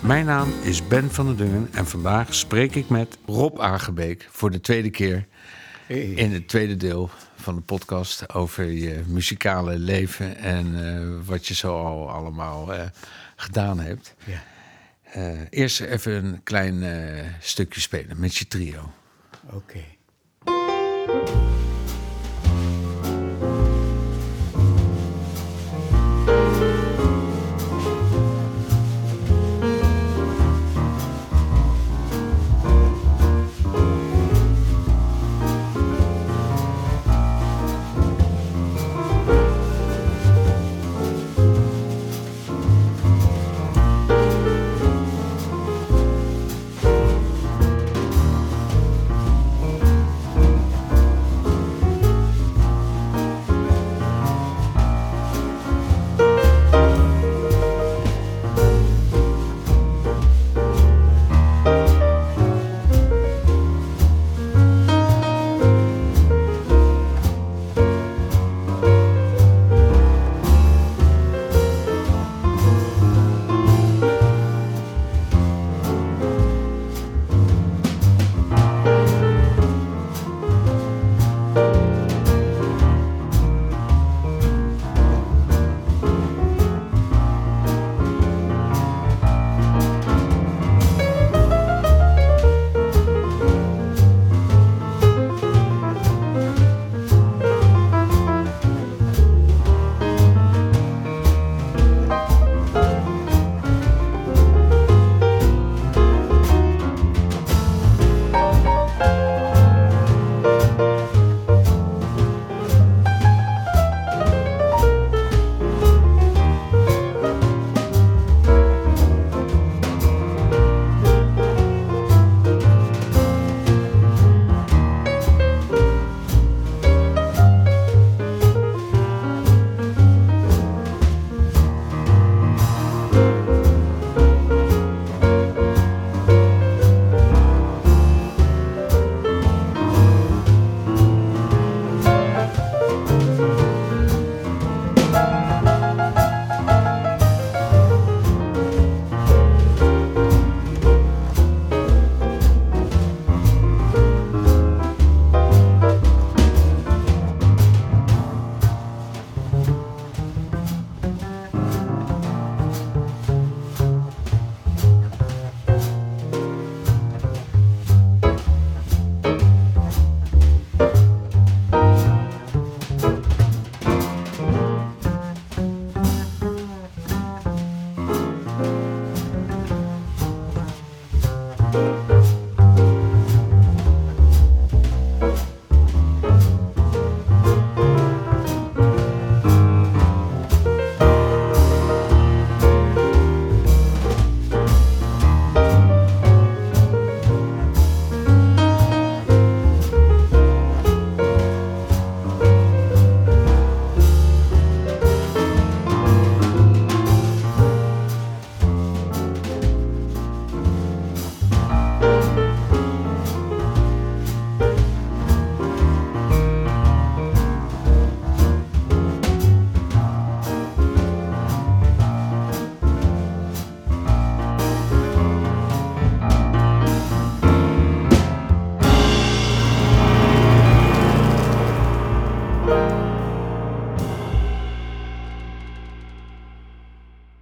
Mijn naam is Ben van der Dungen en vandaag spreek ik met Rob Aangebeek voor de tweede keer in het tweede deel van de podcast over je muzikale leven en eh, wat je zo al allemaal eh, gedaan hebt. Ja. Eh, eerst even een klein stukje spelen met je trio. Oké.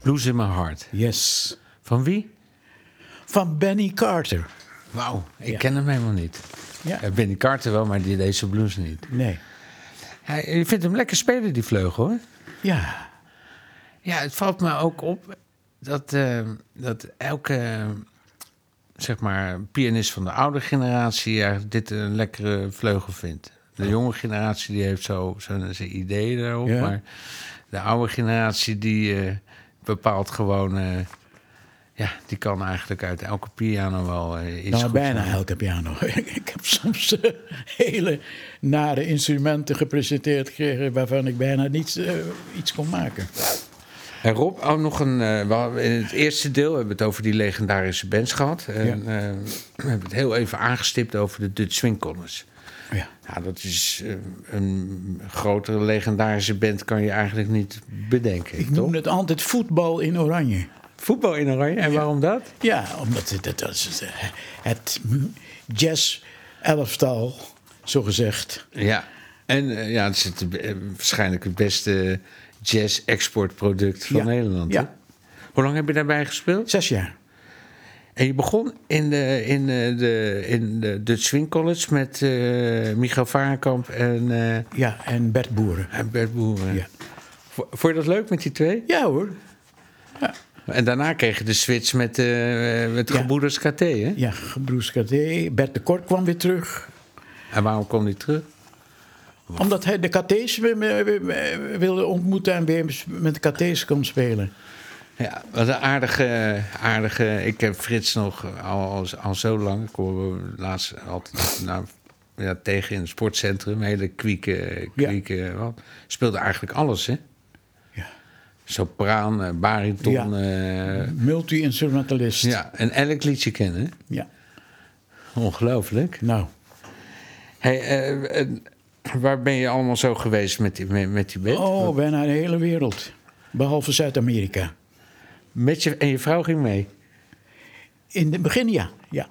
Blues in My Heart. Yes. Van wie? Van Benny Carter. Wauw, ik Ja. ken hem helemaal niet. Ja. Ja, Benny Carter wel, maar die deze blues niet. Nee. Hij, je vindt hem lekker spelen, die vleugel, hoor. Ja. Ja, het valt me ook op dat, eh, dat elke zeg maar, pianist van de oude generatie ja, dit een lekkere vleugel vindt. De jonge generatie die heeft zo zo zijn ideeën daarop, Ja. maar de oude generatie die eh, bepaalt gewoon... eh, Ja, die kan eigenlijk uit elke piano wel eh, iets Nou, bijna maken. elke piano. ik heb soms eh, hele nare instrumenten gepresenteerd gekregen... waarvan ik bijna niets, iets kon maken. En Rob, ook nog een. in het eerste deel hebben we het over die legendarische bands gehad. En, eh, we hebben het heel even aangestipt over de Dutch Swing. Ja. Ja, dat is eh, een grotere legendarische band kan je eigenlijk niet bedenken, Ik noem het altijd voetbal in oranje. Voetbal in Oranje, en waarom dat? Ja, omdat het, het, dat is eh, het jazz-elftal, zogezegd. Ja, en eh, ja, het is het, eh, waarschijnlijk het beste jazz-exportproduct van Ja. Nederland. Ja. Hoe lang heb je daarbij gespeeld? Zes jaar. En je begon in de, in de, de, in de Dutch Swing College met eh Michael Varenkamp en, eh, Ja, en Bert Boeren. en Bert Boeren. Ja. Vond je dat leuk met die twee? Ja hoor. En daarna kreeg je de switch met, eh met Ja. Gebroeders KT, hè? Ja, Gebroes KT. Bert de Kort kwam weer terug. En waarom kwam die terug? Omdat hij de KT's wi- wi- wi- wilde ontmoeten en weer met de KT's kon spelen. Ja, wat een aardige, aardige... Ik heb Frits nog al, al, al zo lang... Ik hoor laatst altijd nou, ja, tegen in het sportcentrum. Hele kwieke... kwieke wat. Speelde eigenlijk alles, hè? Ja. Sopraan, eh, bariton... Ja. eh, Multi-instrumentalist. ja, en elk liedje kennen. Ja. Ongelooflijk. Nou, Hey, eh, waar ben je allemaal zo geweest met die, met, met die band? oh, bijna de hele wereld. Behalve Zuid-Amerika. Met je, en je vrouw ging mee. In het begin ja. Ja.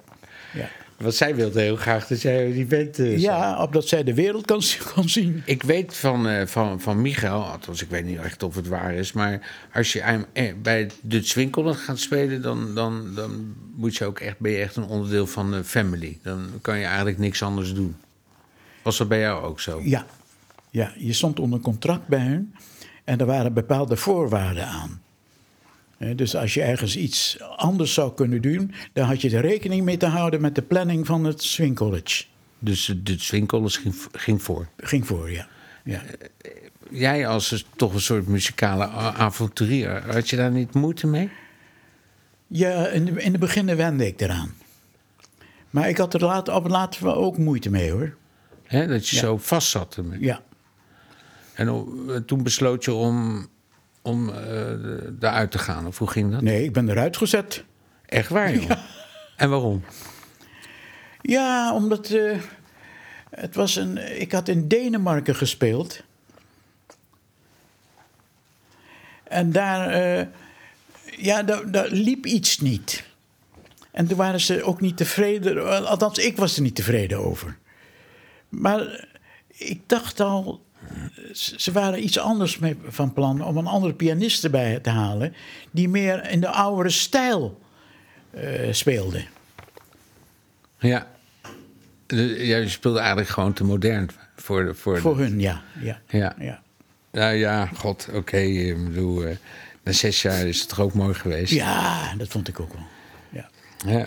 Ja, Want zij wilde heel graag dat jij die band... eh, ja opdat zij de wereld kan, kan zien. Ik weet van, eh, van, van Michael, althans ik weet niet echt of het waar is... maar als je eh, bij de Zwinkel gaat spelen... Dan, dan, dan moet je ook echt, ben je echt een onderdeel van de family. Dan kan je eigenlijk niks anders doen. Was dat bij jou ook zo? Ja. ja, je stond onder contract bij hun en er waren bepaalde voorwaarden aan. Eh, Dus als je ergens iets anders zou kunnen doen, dan had je er rekening mee te houden met de planning van het Swing College. Dus de Zwinkel ging, ging voor. Ging voor, ja. ja. Jij als toch een soort muzikale avonturier... had je daar niet moeite mee? Ja, in de, in de beginnen wende ik eraan. Maar ik had er later, op later wel ook moeite mee hoor. Dat je Ja. zo vast zat ermee. Ja, En o- toen besloot je om, om eh, daaruit te gaan. Of hoe ging dat? nee, ik ben eruit gezet. Echt waar, joh? En waarom? Ja, omdat eh, het was een. Ik had in Denemarken gespeeld. En daar, eh, ja, daar, daar liep iets niet. En toen waren ze ook niet tevreden. Althans, ik was er niet tevreden over. Maar ik dacht al, ze waren iets anders mee van plan om een andere pianist erbij te halen. die meer in de oudere stijl eh, speelde. Ja. Je speelde eigenlijk gewoon te modern voor, de, voor, de- Voor hun, ja. ja. Ja. ja. Ja, ja, god, oké. ik bedoel, eh, na zes jaar is het toch ook mooi geweest. Ja, dat vond ik ook wel. Ja. Ja.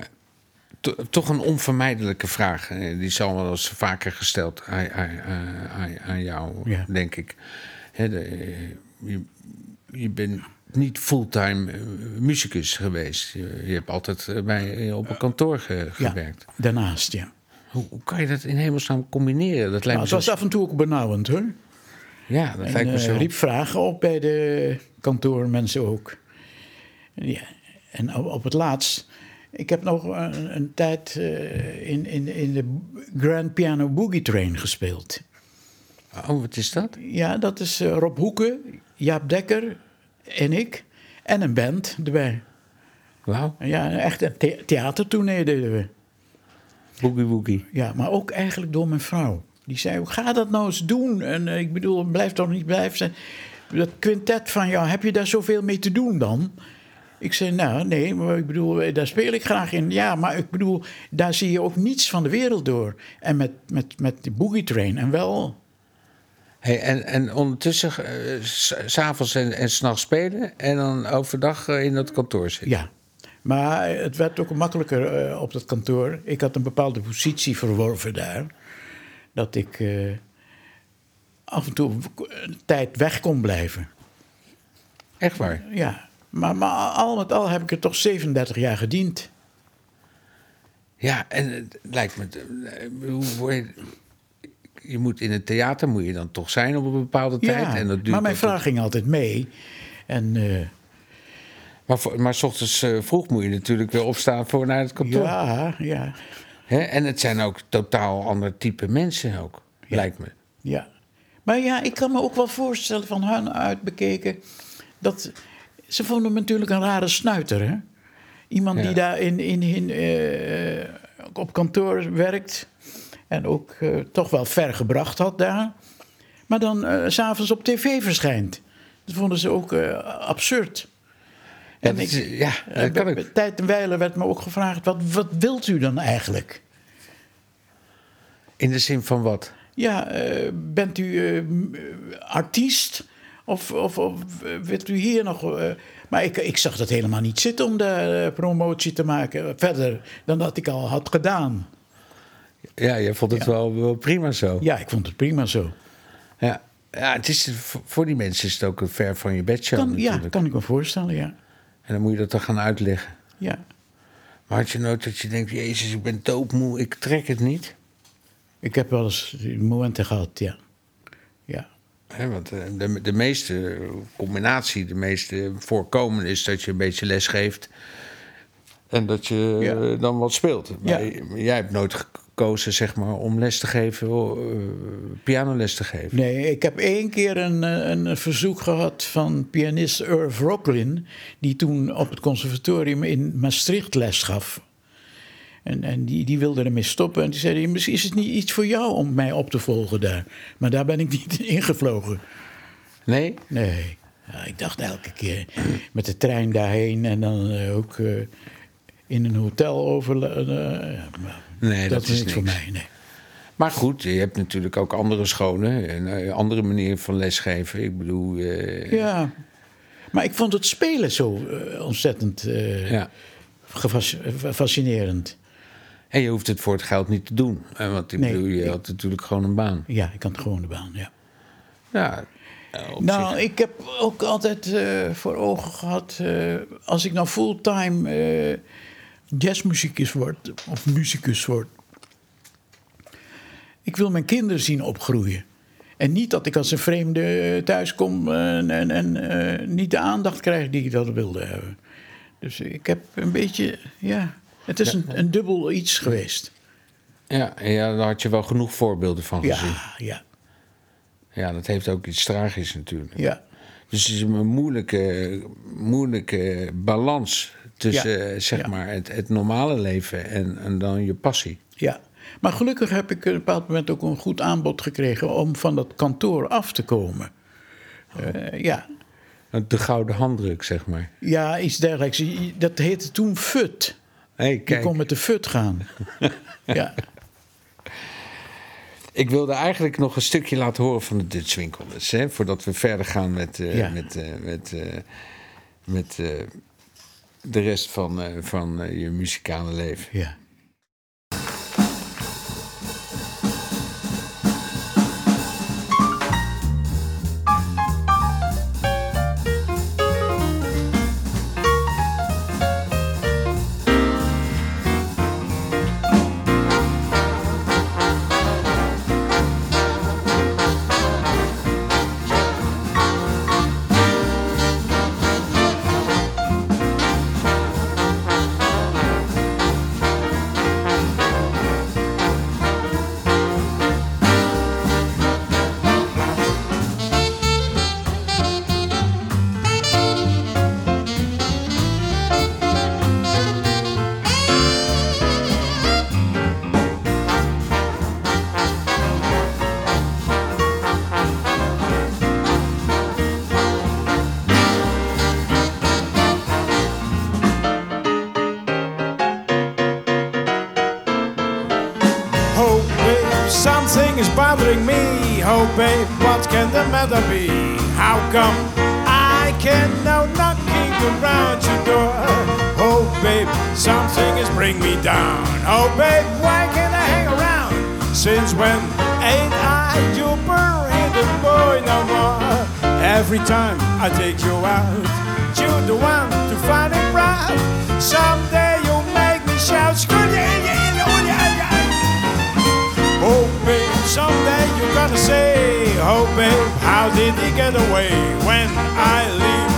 To- toch een onvermijdelijke vraag. eh, Die zal wel eens vaker gesteld aan, aan, aan- jou, Ja. denk ik. De, eh, je, je bent niet fulltime eh, muzikus geweest. Je, je hebt altijd bij, op een kantoor ge- gewerkt. Ja, daarnaast, ja. Hoe, hoe kan je dat in hemelsnaam combineren? Dat lijkt Nou, me het zo... was af en toe ook benauwend, hoor. Ja, dat En, lijkt me zo... riep vragen op bij de kantoormensen ook. Ja. En op, op het laatst... Ik heb nog een, een tijd eh, in, in, in de Grand Piano Boogie Train gespeeld. Oh, wat is dat? Ja, dat is eh, Rob Hoeken, Jaap Dekker en ik. En een band erbij. Wauw, Ja, echt een the theatertournee deden we. boogie woogie. Ja, maar ook eigenlijk door mijn vrouw. Die zei, ga dat nou eens doen. En eh, ik bedoel, blijf toch niet blijven zijn. Dat quintet van jou, heb je daar zoveel mee te doen dan? Ik zei, nou, nee, maar ik bedoel, eh, daar speel ik graag in. Ja, maar ik bedoel, daar zie je ook niets van de wereld door. En met, met, met de Boogie Train en wel... Hey, en, en ondertussen eh, s- s'avonds en, en s'nachts spelen... en dan overdag eh, in dat kantoor zitten. Ja, maar het werd ook makkelijker op dat kantoor. Ik had een bepaalde positie verworven daar. Dat ik af en toe een tijd weg kon blijven. Echt waar? Ja, Maar, maar al met al heb ik er toch 37 jaar gediend. Ja, en het lijkt me... je, je moet in het theater moet je dan toch zijn op een bepaalde tijd. En dat duurt maar mijn vrouw ging altijd mee. En eh, Maar, maar s ochtends eh, vroeg moet je natuurlijk weer opstaan voor naar het kantoor. ja, ja, Hè? En het zijn ook totaal ander type mensen ook, lijkt me. ja. Maar ja, ik kan me ook wel voorstellen van hun uit bekeken... dat ze vonden me natuurlijk een rare snuiter, hè? Iemand Ja. die daar in, in, in, eh, op kantoor werkt... en ook eh, toch wel ver gebracht had daar... maar dan eh, s s'avonds op tv verschijnt. Dat vonden ze ook eh, absurd. Ja, En ik- is- ja, Eh, dat kan ik. Tijd en wijle werd me ook gevraagd: wat, wat wilt u dan eigenlijk? In de zin van wat? Ja, eh, bent u eh, eh, artiest? Of, of, of eh, wilt u hier nog. eh, maar ik, ik zag dat helemaal niet zitten om de eh, promotie te maken. Verder dan dat ik al had gedaan. Ja, je vond het wel, wel prima zo. Ja, ik vond het prima zo. Ja. Ja, het is, voor die mensen is het ook een ver van je bedshow Kan, ja, natuurlijk. kan ik me voorstellen, ja. En dan moet je dat dan gaan uitleggen. ja. Maar had je nooit dat je denkt, jezus, ik ben doodmoe, ik trek het niet? Ik heb wel eens momenten gehad, ja. Ja, Want eh, de, de meeste combinatie, de meeste voorkomen is dat je een beetje les geeft. En dat je Ja. dan wat speelt. Ja. Jij hebt nooit gekozen, zeg maar, om les te geven, eh, pianoles te geven. Nee, ik heb één keer een, eh, een verzoek gehad van pianist Irv Rocklin... die toen op het conservatorium in Maastricht les gaf. En, en die, die wilde ermee stoppen. En die zei, misschien is het niet iets voor jou om mij op te volgen daar. Maar daar ben ik niet ingevlogen. Nee? Nee. Ja, ik dacht elke keer met de trein daarheen... en dan eh, ook eh, in een hotel over... eh, Nee, dat dat, is is niks voor mij, nee. Maar goed, je hebt natuurlijk ook andere scholen en een andere manier van lesgeven. Ik bedoel, Ja, maar ik vond het spelen zo ontzettend eh, ja. fascinerend. En je hoeft het voor het geld niet te doen. Want ik Nee, bedoel, je ik- had natuurlijk gewoon een baan. Ja, ik had gewoon de baan, ja. Ja, Nou, zich. ik heb ook altijd eh, voor ogen gehad... eh, als ik nou fulltime eh jazzmuzikus word, of muzikus word... ik wil mijn kinderen zien opgroeien. En niet dat ik als een vreemde thuis kom en, en, en niet de aandacht krijg die ik dat wilde hebben. Dus ik heb een beetje, ja... Het is een, een dubbel iets geweest. Ja, ja, daar had je wel genoeg voorbeelden van gezien. Ja, ja, Ja, dat heeft ook iets tragisch natuurlijk. ja. Dus het is een moeilijke, moeilijke balans tussen Ja, eh, zeg ja. maar het, het normale leven en, en dan je passie. Ja, maar gelukkig heb ik op een bepaald moment ook een goed aanbod gekregen om van dat kantoor af te komen. Eh, ja. De gouden handdruk, zeg maar. ja, iets dergelijks. Dat heette toen FUT. Hey, kijk, kon met de FUT gaan. ja. ik wilde eigenlijk nog een stukje laten horen van de Dutch Winkelers. Hè, voordat we verder gaan met, eh, Ja. met, eh, met, eh, met de rest van, van je muzikale leven. ja. Babe, how did he get away? When I leave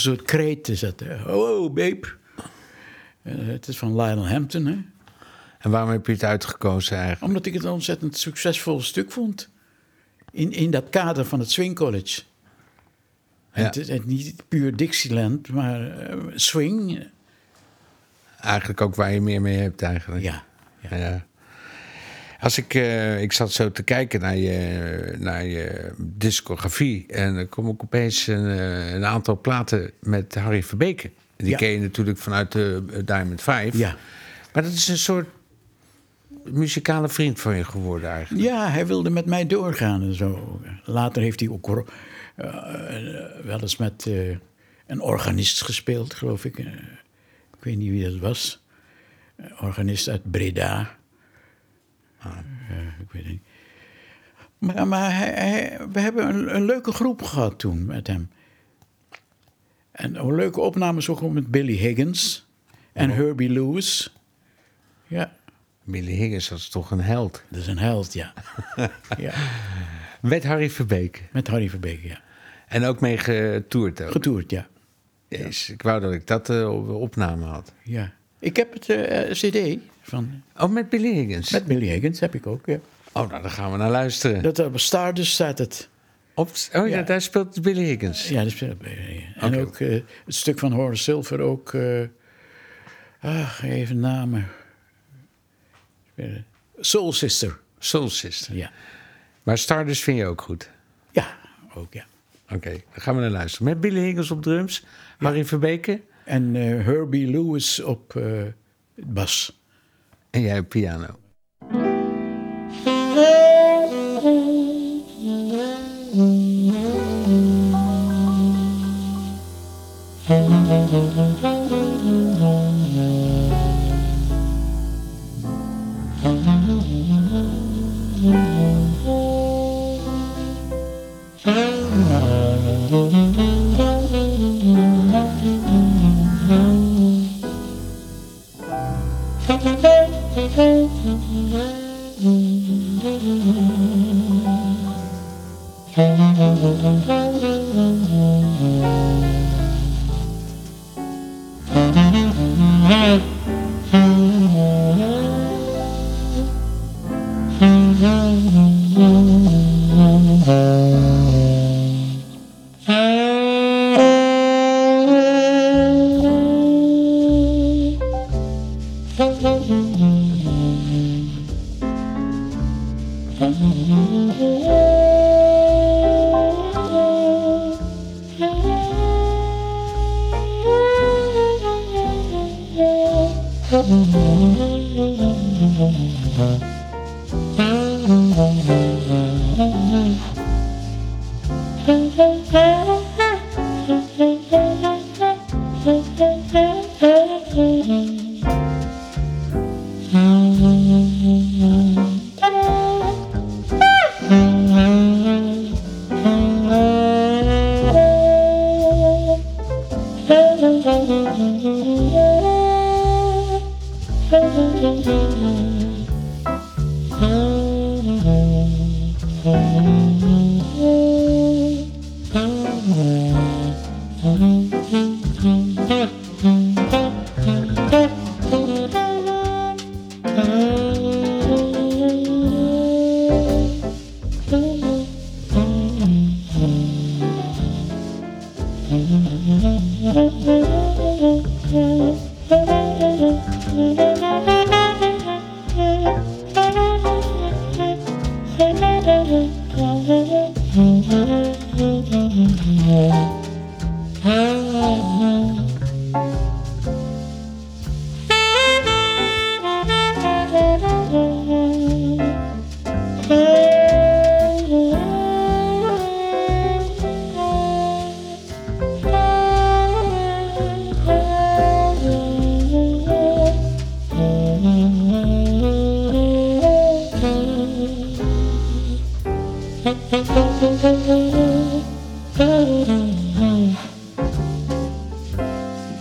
soort kreet het. eh. Oh, oh, babe. Eh, het is van Lionel Hampton, hè? En waarom heb je het uitgekozen eigenlijk? Omdat ik het een ontzettend succesvol stuk vond. In, in dat kader van het Swing College. Ja. Het is het niet puur Dixieland, maar eh, swing. Eigenlijk ook waar je meer mee hebt eigenlijk. Ja, ja. Ja. Als ik, eh, ik zat zo te kijken naar je, naar je discografie. En dan kom ik opeens een, eh, een aantal platen met Harry Verbeke. Die Ja. ken je natuurlijk vanuit de eh, Diamond 5. Ja. Maar dat is een soort muzikale vriend van je geworden eigenlijk. ja, hij wilde met mij doorgaan en zo. Later heeft hij ook wel eens met een organist gespeeld, geloof ik. Ik weet niet wie dat was. Een organist uit Breda. Eh, ik weet niet. Maar, maar hij, hij- we hebben een, een leuke groep gehad toen met hem. En ook leuke opnames ook met Billy Higgins en Herbie Lewis. Ja, Billy Higgins was toch een held. dat is een held, ja. ja. Met Harry Verbeke. Met Harry Verbeek, ja. En ook mee getoerd ook. Getoerd, ja. Jezus, ik wou dat ik dat op opname had. ja. Ik heb het eh, cd van... Oh, met Billy Higgins? Met Billy Higgins heb ik ook, ja. Oh, nou, daar gaan we naar luisteren. Dat op Stardust staat het. Op, oh ja, Ja. daar speelt Billy Higgins. Ja, dat speelt bij. En Oké. ook eh, het stuk van Horace Silver ook... eh ach, even namen. Soul Sister. Soul Sister. Ja. Maar Stardust vind je ook goed. Ja, ook ja. Oké, dan gaan we naar luisteren. Met Billy Higgins op drums, Harry Verbeke En eh, Herbie Lewis op eh, bas. en jij piano. Mm-hmm. Mm-hmm.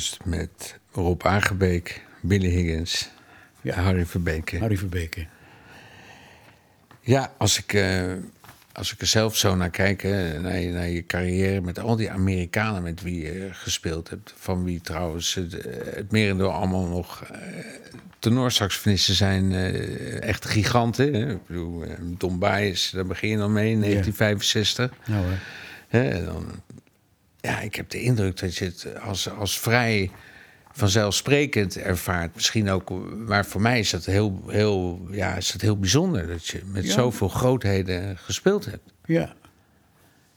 Stardust met Rob Aangebeek, Billy Higgins, Ja. Harry Verbeke. Harry Verbeke. Ja, als ik, eh, als ik er zelf zo naar kijk, hè, naar, je, naar je carrière met al die Amerikanen met wie je gespeeld hebt, van wie trouwens het, eh, het merendeel allemaal nog eh tenorsaxofonisten zijn, echt giganten. Hè? Ik bedoel, Don Baez, daar begin je dan mee in 1965. Nou, hè. Hè, dan, ja, ik heb de indruk dat je het als, als vrij vanzelfsprekend ervaart. Misschien ook, maar voor mij is dat heel, heel, ja, is dat heel bijzonder dat je met Ja. zoveel grootheden gespeeld hebt. Ja.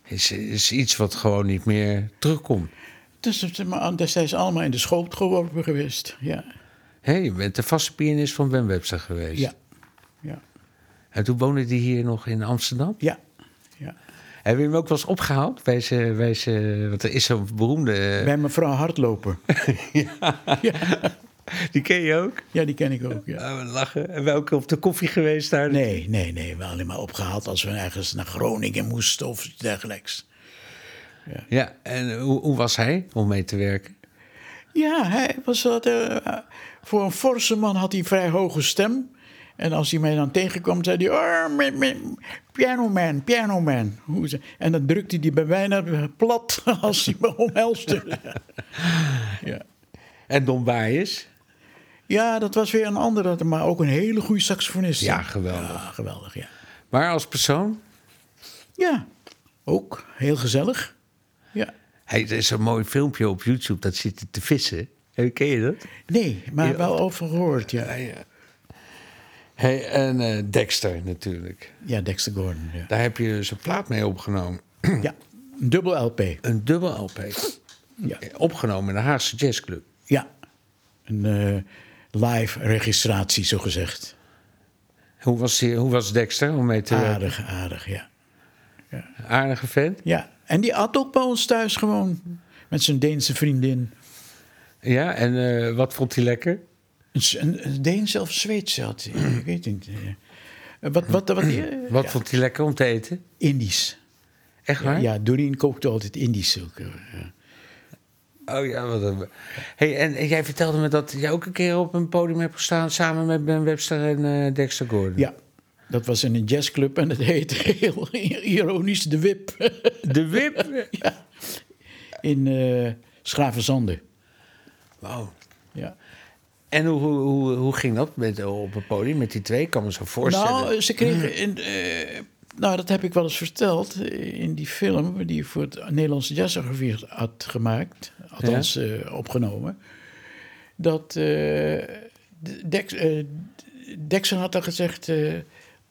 Is, is iets wat gewoon niet meer terugkomt. Dus het is destijds allemaal in de schoot geworpen geweest. Ja. Hé, je bent de vaste pianist van Ben Webster geweest. Ja. Ja. En toen woonde die hier nog in Amsterdam. Ja. Ja. Heb je hem ook wel eens opgehaald? Bij zijn, bij zijn, want er is zo'n beroemde... eh, Bij mevrouw Hardloper. die ken je ook? Ja, die ken ik ook. Ja. Oh, lachen. En welke op de koffie geweest daar? Nee, nee, nee. Wel alleen maar opgehaald als we ergens naar Groningen moesten of dergelijks. Ja, en hoe, hoe was hij om mee te werken? Ja, hij was wat, eh, voor een forse man had hij een vrij hoge stem. En als hij mij dan tegenkwam, zei hij... Oh, me- me- piano man, piano man. En dan drukte hij bij bijna plat als hij me omhelste. ja. En Don Baez? ja, dat was weer een andere, maar ook een hele goede saxofonist. Ja, geweldig. Ja, geweldig, ja. Maar als persoon? Ja, ook heel gezellig. Ja. Hey, er is een mooi filmpje op YouTube dat zit hij te vissen. Ken je dat? Nee, maar wel over gehoord, ja. Hey, en eh, Dexter natuurlijk. Ja, Dexter Gordon, ja. Daar heb je dus een plaat mee opgenomen. Ja, een dubbel LP. Een dubbel LP. Ja. Opgenomen in de Haagse Jazzclub. Ja, een eh, live registratie, zogezegd. Hoe was, die, hoe was Dexter om mee te werken? Aardig, aardig, ja. Aardige vent? Ja, en die at ook bij ons thuis gewoon. Met zijn Deense vriendin. Ja, en eh, wat vond hij lekker? Een, S- een, een Deense of Zweedse had hij, ik weet niet. eh. Wat, wat, wat, eh, Wat ja, vond hij lekker om te eten? Indisch. Echt Ja, waar? ja, Doreen kookte altijd Indisch ook. eh, ja. Oh ja, wat een... Hey, en, en jij vertelde me dat jij ook een keer op een podium hebt gestaan... samen met Ben Webster en eh, Dexter Gordon. Ja, dat was in een jazzclub en dat heette heel ironisch De Wip. De Wip? ja. In eh Schravenzande. Wauw. Ja. En hoe, hoe, hoe, hoe ging dat met, op een podium met die twee? Ik kan me zo voorstellen. Nou, ze kregen. In, eh, nou, dat heb ik wel eens verteld. eh, In die film die voor het Nederlandse Jazzarchief had gemaakt. Althans, eh, opgenomen. Dat. eh, Dex, eh, had dan gezegd. eh,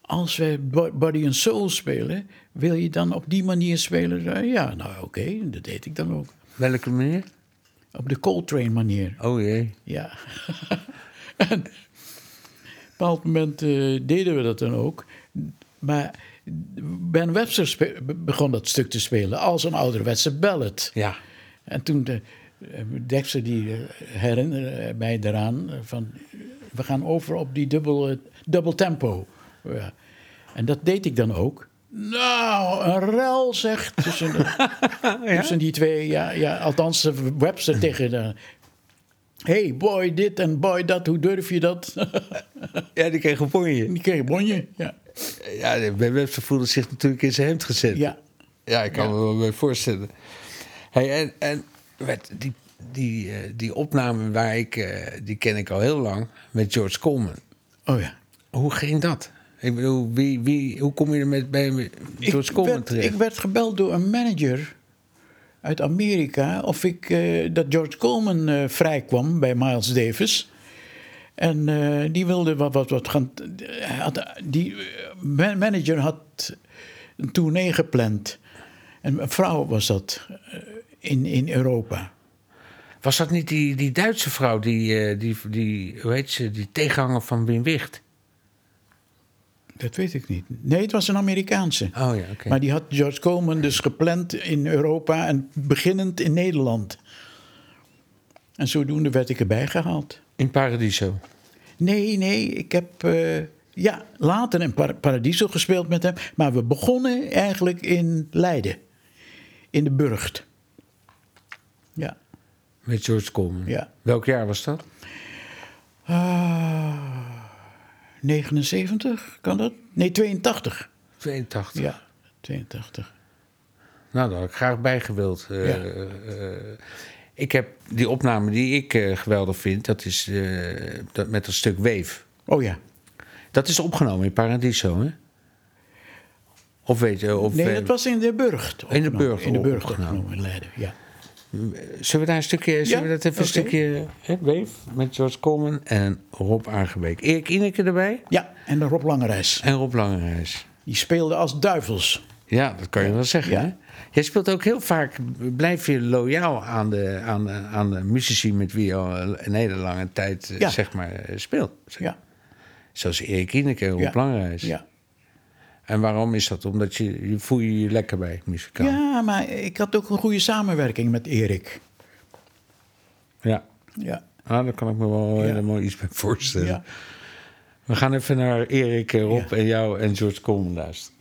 als wij Bo- Body and Soul spelen, wil je dan op die manier spelen? Eh, ja, nou oké, dat deed ik dan ook. Welke manier? Op de Coltrane manier. Oh jee. Ja. en op een bepaald moment eh, deden we dat dan ook. Maar Ben Webster begon dat stuk te spelen als een ouderwetse ballad. Ja. En toen de, eh, Dexter die eh, herinnerde mij eh, van... we gaan over op die dubbel, dubbel tempo. Ja. En dat deed ik dan ook. Nou, een rel zegt tussen, de- tussen die twee. Ja, ja, althans, eh, Webster tegen de... hey, boy dit en boy dat, hoe durf je dat? Ja, die kreeg een bonje. Die kreeg een bonje, ja. Ja, bij Webster voelde zich natuurlijk in zijn hemd gezet. Ja, Ja, ik kan Ja. me wel bij voorstellen. Hey, en en die, die, eh, die opname waar ik, eh, die ken ik al heel lang, met George Coleman. oh ja. Hoe ging dat? Ik bedoel, wie, wie, hoe kom je er met, bij George Coleman terecht? ik werd gebeld door een manager uit Amerika of ik, eh, dat George Coleman eh vrijkwam bij Miles Davis. En eh, die wilde wat, wat, wat gaan. had, die man- manager had een tournee gepland. En een vrouw was dat in, in Europa. Was dat niet die, die Duitse vrouw, die, die, die, hoe heet ze, die tegenhanger van Wim Wicht? Dat weet ik niet. Nee, het was een Amerikaanse. Oh ja, oké. Maar die had George Coleman dus gepland in Europa en beginnend in Nederland. En zodoende werd ik erbij gehaald. In Paradiso. Nee, nee, ik heb eh, ja, later in Par- Paradiso gespeeld met hem. Maar we begonnen eigenlijk in Leiden. In de Burgt. Ja. Met George Coleman. Ja. Welk jaar was dat? Ah, 79, kan dat? Nee, 82. 82. Ja, 82. Nou, daar had ik graag bij gewild. Eh, Ja. eh, ik heb die opname die ik eh, geweldig vind, dat is eh, dat met dat stuk Weef. Oh ja. Dat is opgenomen in Paradiso, hè? Of weet je, of, Nee, eh, dat was in de Burgt. In de. Burgt In de Burgt opgenomen in Leiden, ja. Zullen we daar een stukje, zullen we dat even een stukje, hè, Weef, met George Coleman en Rob Aangebeek. Erik Ineke erbij Ja, en Rob Langerijs. en Rob Langerijs. Die speelde als duivels. Ja, dat kan je wel zeggen. Ja. Hè? Jij speelt ook heel vaak, blijf je loyaal aan de, aan de, aan de muzici met wie je al een hele lange tijd Ja. zeg maar, speelt. Ja, Zoals Erik Ineke en Rob. Langerijs. ja. En waarom is dat? Omdat je, je voel je je lekker bij muzikaal. ja, maar ik had ook een goede samenwerking met Erik. ja. Ja, Ah, daar kan ik me wel helemaal iets bij voorstellen. ja. We gaan even naar Erik, eh, Rob Ja. en jou en George Coleman luisteren.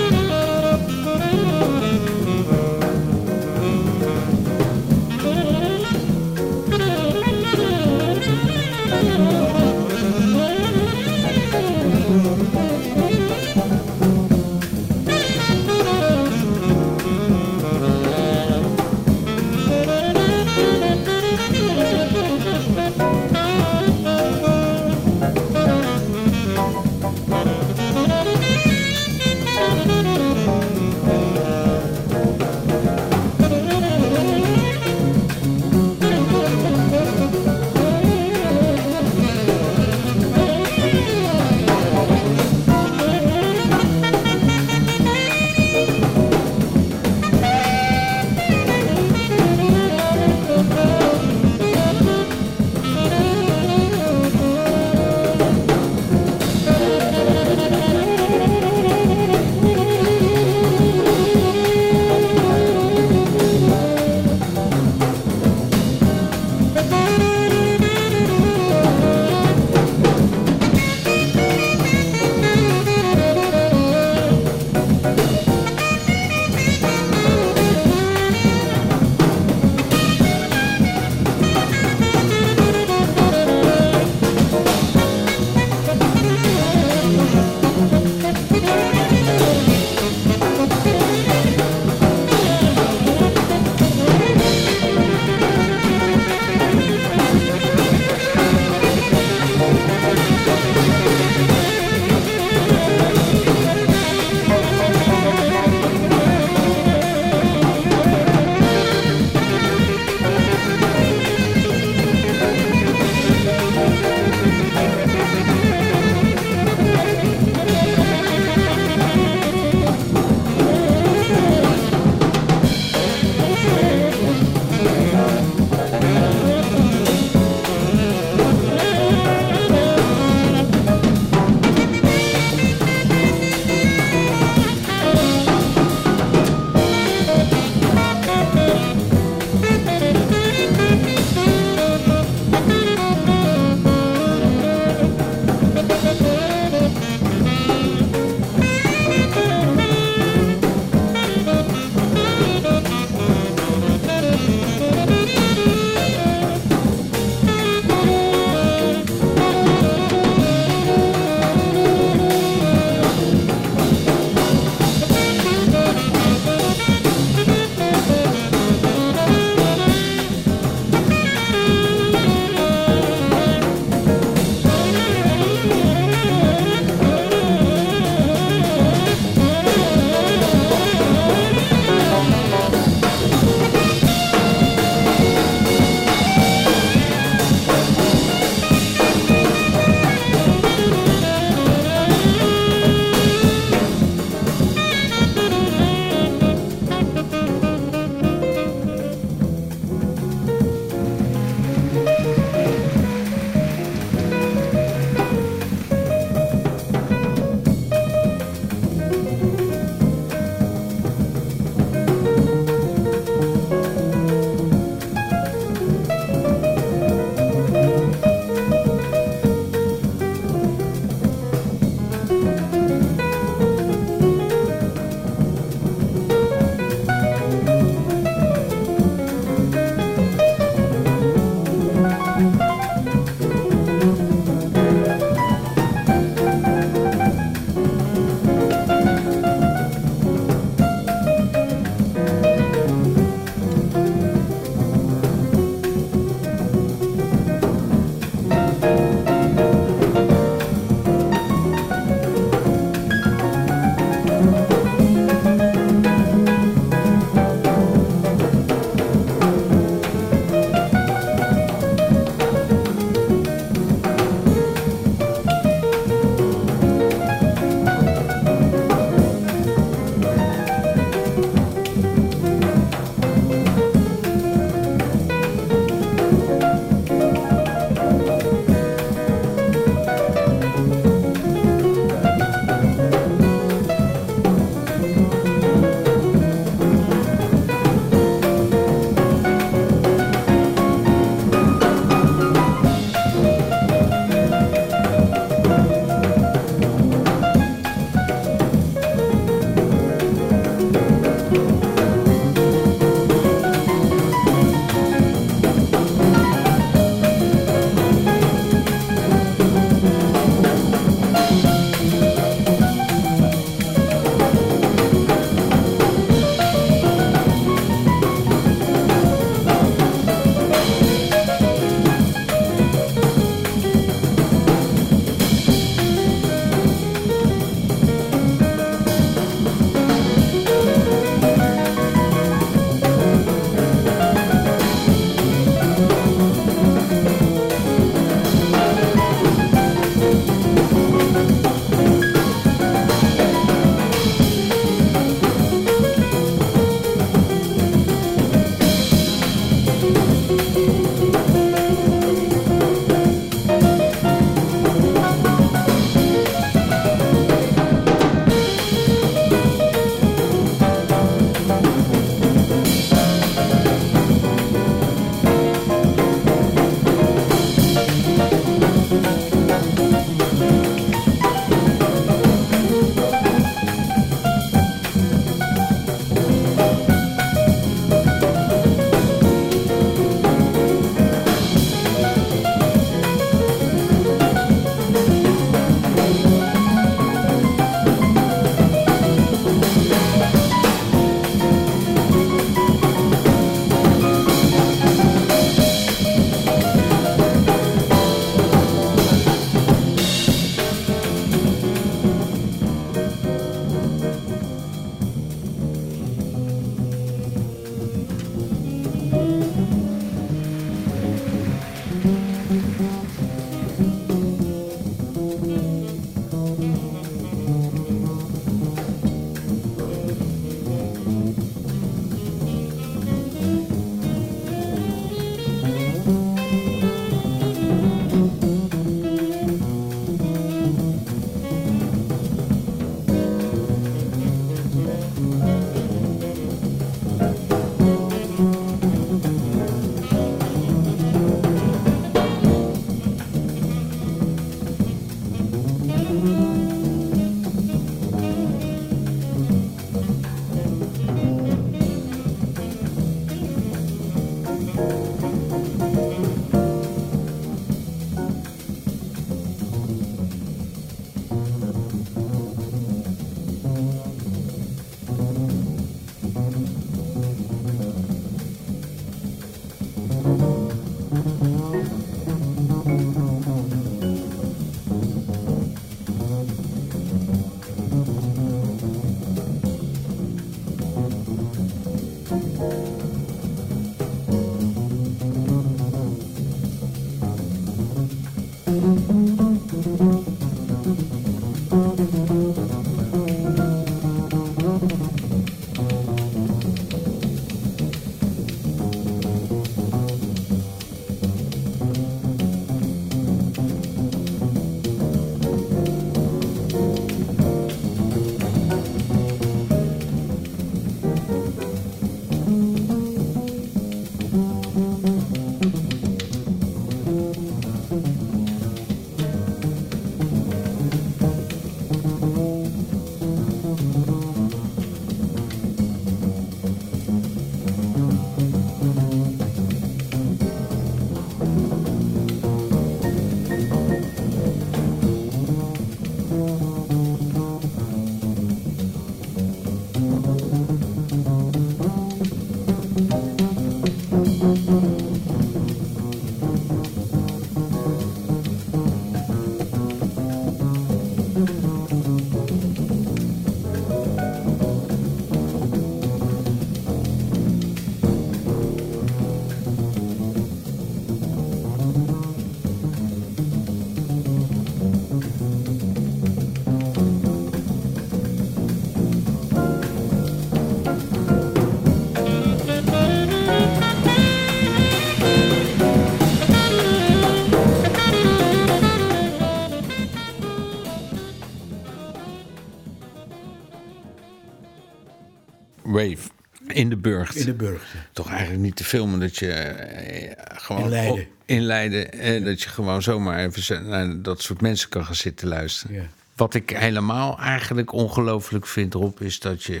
In de Burgt. in de Burgte. Toch eigenlijk niet te filmen dat je eh, gewoon... In Leiden. op- in Leiden. eh, dat je gewoon zomaar even naar dat soort mensen kan gaan zitten luisteren. Ja. Wat ik helemaal eigenlijk ongelooflijk vind erop... is dat je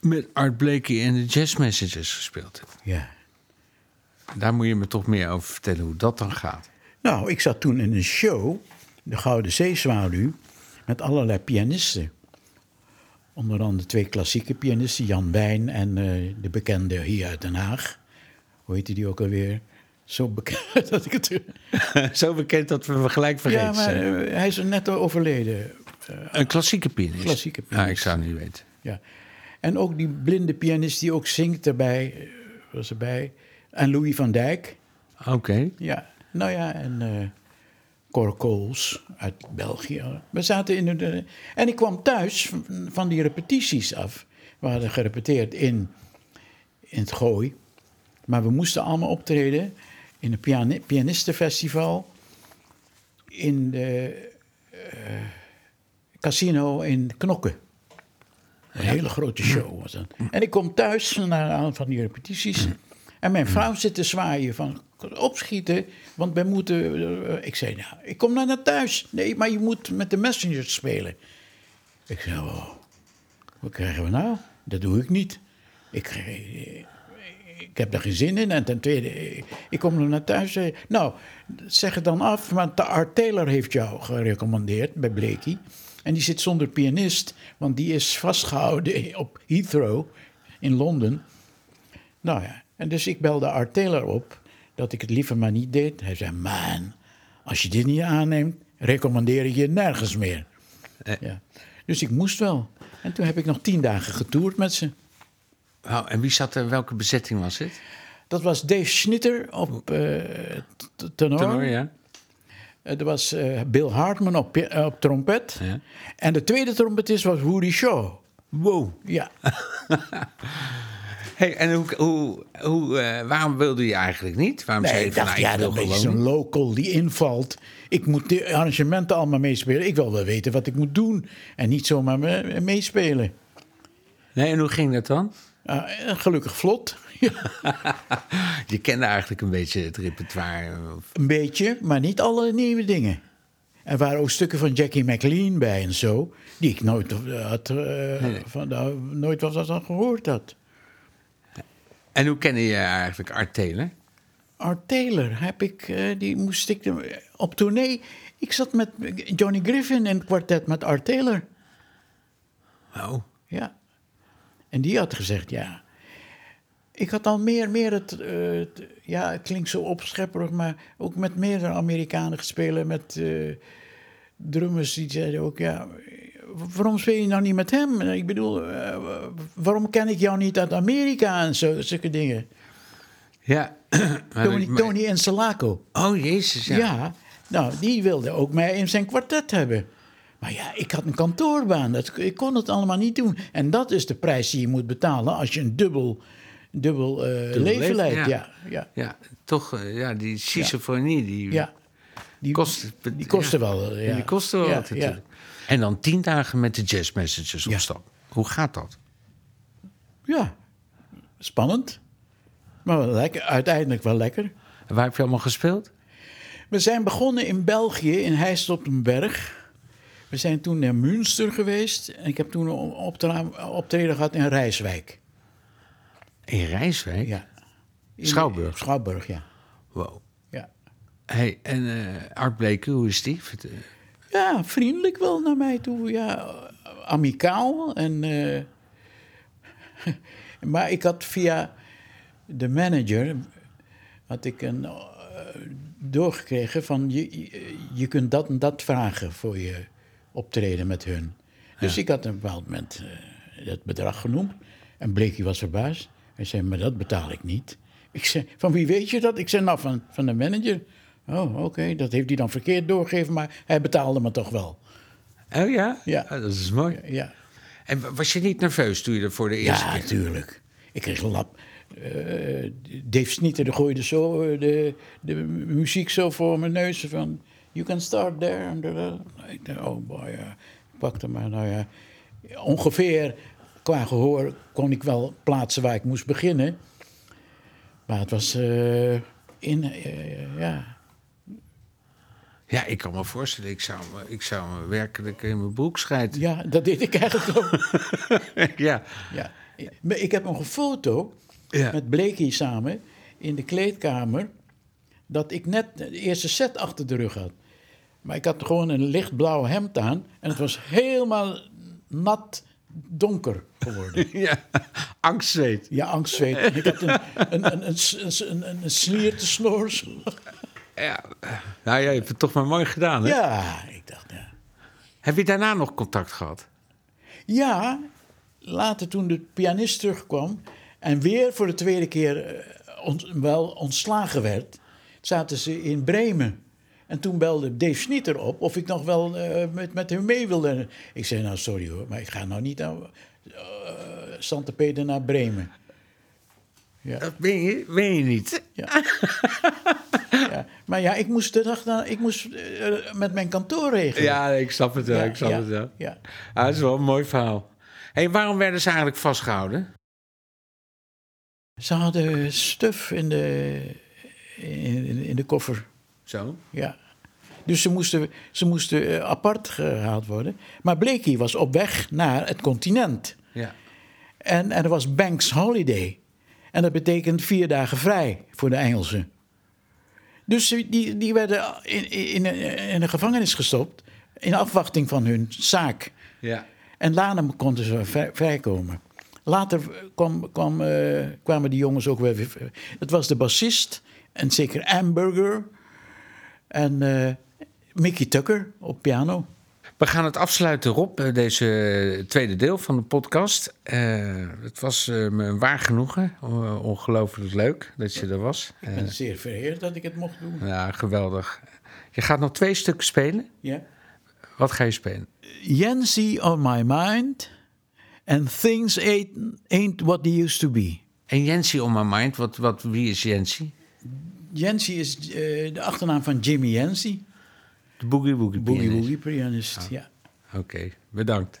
met Art Blakey en de Jazz Messages gespeeld hebt. Ja. Daar moet je me toch meer over vertellen hoe dat dan gaat. Nou, ik zat toen in een show, de Gouden Zeezwaluw, met allerlei pianisten. Onder andere twee klassieke pianisten, Jan Wijn en eh, de bekende hier uit Den Haag. Hoe heette die ook alweer? Zo bekend dat ik het... Zo bekend dat we hem gelijk vergeten Ja, maar eh, hij is net overleden. Een klassieke pianist. Klassieke Ja, pianist. ik zou het niet weten. Ja. En ook die blinde pianist die ook zingt erbij, eh, was erbij. En Louis van Dijk. Oké. Ja, nou ja, en eh Cor Kools uit België. We zaten in de... En ik kwam thuis van, die repetities af. We hadden gerepeteerd in, in het Gooi. Maar we moesten allemaal optreden in een piani- pianistenfestival. In de eh, casino in Knokken. Een hele grote show was dat. En ik kom thuis na aan van die repetities. En mijn vrouw zit te zwaaien van opschieten, want wij moeten... eh, ik zei, nou, ik kom nou naar thuis. Nee, maar je moet met de messengers spelen. Ik zei, oh, wat krijgen we nou? Dat doe ik niet. Ik, eh, ik heb daar geen zin in. En ten tweede, eh, ik kom er naar thuis. Nou, zeg het dan af, want de Art Taylor heeft jou gerecommandeerd bij Blakey. En die zit zonder pianist, want die is vastgehouden op Heathrow in Londen. Nou ja, en dus ik belde Art Taylor op dat ik het liever maar niet deed. Hij zei, man, als je dit niet aanneemt, recommandeer ik je nergens meer. Ja. Dus ik moest wel. En toen heb ik nog tien dagen getoerd met ze. En wie zat er? Welke bezetting was het? Dat was Dave Schnitter op eh, tenor. Tenor, ja. Eh, Er was eh, Bill Hartman op, eh, op trompet. Ja. En de tweede trompetist was Woody Shaw. Wow. Ja, Hey, en hoe, hoe, hoe, eh, waarom wilde je eigenlijk niet? Waarom nee, zei je ik van, dacht, nou, ja, dat is een local die invalt. Ik moet de arrangementen allemaal meespelen. Ik wil wel weten wat ik moet doen. En niet zomaar me- meespelen. Nee, en hoe ging dat dan? Ah, en gelukkig vlot. Je kende eigenlijk een beetje het repertoire. of- een beetje, maar niet alle nieuwe dingen. Er waren ook stukken van Jackie McLean bij en zo. Die ik nooit, eh, had, eh, van, nou, nooit wat van gehoord had. En hoe kende je eigenlijk Art Taylor? Art Taylor heb ik, eh, die moest ik op tournee. Ik zat met Johnny Griffin in het kwartet met Art Taylor. Oh, Ja. En die had gezegd, ja. Ik had al meer, meer het, eh, het- ja, het klinkt zo opschepperig, maar ook met meerdere Amerikanen gespeeld. Met eh, drummers die zeiden ook, ja, waarom speel je nou niet met hem? Ik bedoel, eh, waarom ken ik jou niet uit Amerika en zo, zulke dingen. ja. Tony, Tony. Oh, jezus, ja. Ja. nou, die wilde ook mij in zijn kwartet hebben. Maar ja, ik had een kantoorbaan. Dat, ik kon het allemaal niet doen. En dat is de prijs die je moet betalen als je een dubbel, dubbel, eh, leven leven, leidt. ja. Ja, ja, Ja, toch, eh, ja, die schizofrenie, die ja. Die, kost... die kostte wel. Ja. Die kostte wel Ja, wat ja. natuurlijk. En dan tien dagen met de jazz messages op stap. Hoe gaat dat? Ja, spannend. Maar wel lekker, uiteindelijk wel lekker. En waar heb je allemaal gespeeld? We zijn begonnen in België, in Heist op den Berg. We zijn toen naar Münster geweest. En ik heb toen een optreden gehad in Rijswijk. In Rijswijk? Ja. In- Schouwburg? Schouwburg, ja. Wow. ja. Hey, en eh Art Blakey, hoe is die? Ja, vriendelijk wel naar mij toe. Ja, amicaal. En, eh, maar ik had via de manager had ik een eh, doorgekregen van je, je, kunt dat en dat vragen voor je optreden met hun. Dus ik had op een bepaald moment eh, dat bedrag genoemd. En Bleekie was verbaasd. Hij zei, maar dat betaal ik niet. Ik zei, van wie weet je dat? Ik zei, nou, van, van de manager. Oh, oké, dat heeft hij dan verkeerd doorgegeven, maar hij betaalde me toch wel. Oh ja? Ja. Oh, dat is mooi. Ja, En wa- was je niet nerveus toen je er voor de eerste ja keer... natuurlijk. Ik kreeg een lap. Eh, Dave Snitter die gooide zo eh, de, de muziek zo voor mijn neus van... You can start there. Ik dacht, oh boy, ja. Ik pakte maar, nou ja... Ongeveer qua gehoor kon ik wel plaatsen waar ik moest beginnen. Maar het was eh, in, ja, Ja, ik kan me voorstellen, ik zou me, ik zou me werkelijk in mijn broek schijten. ja, dat deed ik eigenlijk ook. Ja. ja. Maar Ik heb nog een foto Ja. met Blakey samen in de kleedkamer. Dat ik net de eerste set achter de rug had. Maar ik had gewoon een lichtblauw hemd aan. En het was helemaal nat donker geworden. ja. Angstzweet. Ja, angstzweet. Ik had een, een, een, een, een, een, een sliertesnoor. Ja. Nou, jij hebt het toch maar mooi gedaan, hè? Ja, ik dacht, ja. Heb je daarna nog contact gehad? Ja, later toen de pianist terugkwam en weer voor de tweede keer eh, ont- wel ontslagen werd, zaten ze in Bremen. En toen belde Dave Schnitter op of ik nog wel eh, met, met hem mee wilde. Ik zei, nou sorry hoor, maar ik ga nou niet naar uh, Santa Peter naar Bremen. Dat ben je, ben je niet. Ja. ja. Maar ja, ik moest de dag na, ik moest eh, met mijn kantoor regelen. Ja, ik snap het wel. Ja, ik snap ja, het wel. ja. Ah, dat is wel een mooi verhaal. hey, waarom werden ze eigenlijk vastgehouden? Ze hadden stuf in de, in, in- in de koffer. Zo? Ja. Dus ze moesten, ze moesten eh, apart gehaald worden. Maar Blakey was op weg naar het continent. Ja. En, en er was Banks Holiday. En dat betekent vier dagen vrij voor de Engelsen. Dus die, die werden in, in, in een gevangenis gestopt. In afwachting van hun zaak. Ja. En later konden ze vrij- vrijkomen. Later kwam, kwam, eh, kwamen die jongens ook weer. weer- Het was de bassist en zeker Amberger en eh, Mickey Tucker op piano. We gaan het afsluiten, Rob, eh, deze tweede deel van de podcast. Eh, het was eh, me een waar genoegen. Ongelooflijk leuk dat je er was. Ik ben zeer vereerd dat ik het mocht doen. Ja, geweldig. Je gaat nog twee stukken spelen. Ja. Wat ga je spelen? Yancy on my mind and things ain't, ain't what they used to be. En Jency on my mind, wat, wat, wie is Jency? Yancy is eh, de achternaam van Jimmy Yancy. De Boogie Woogie Boogie. Woogie pianist, ja. Oké, bedankt.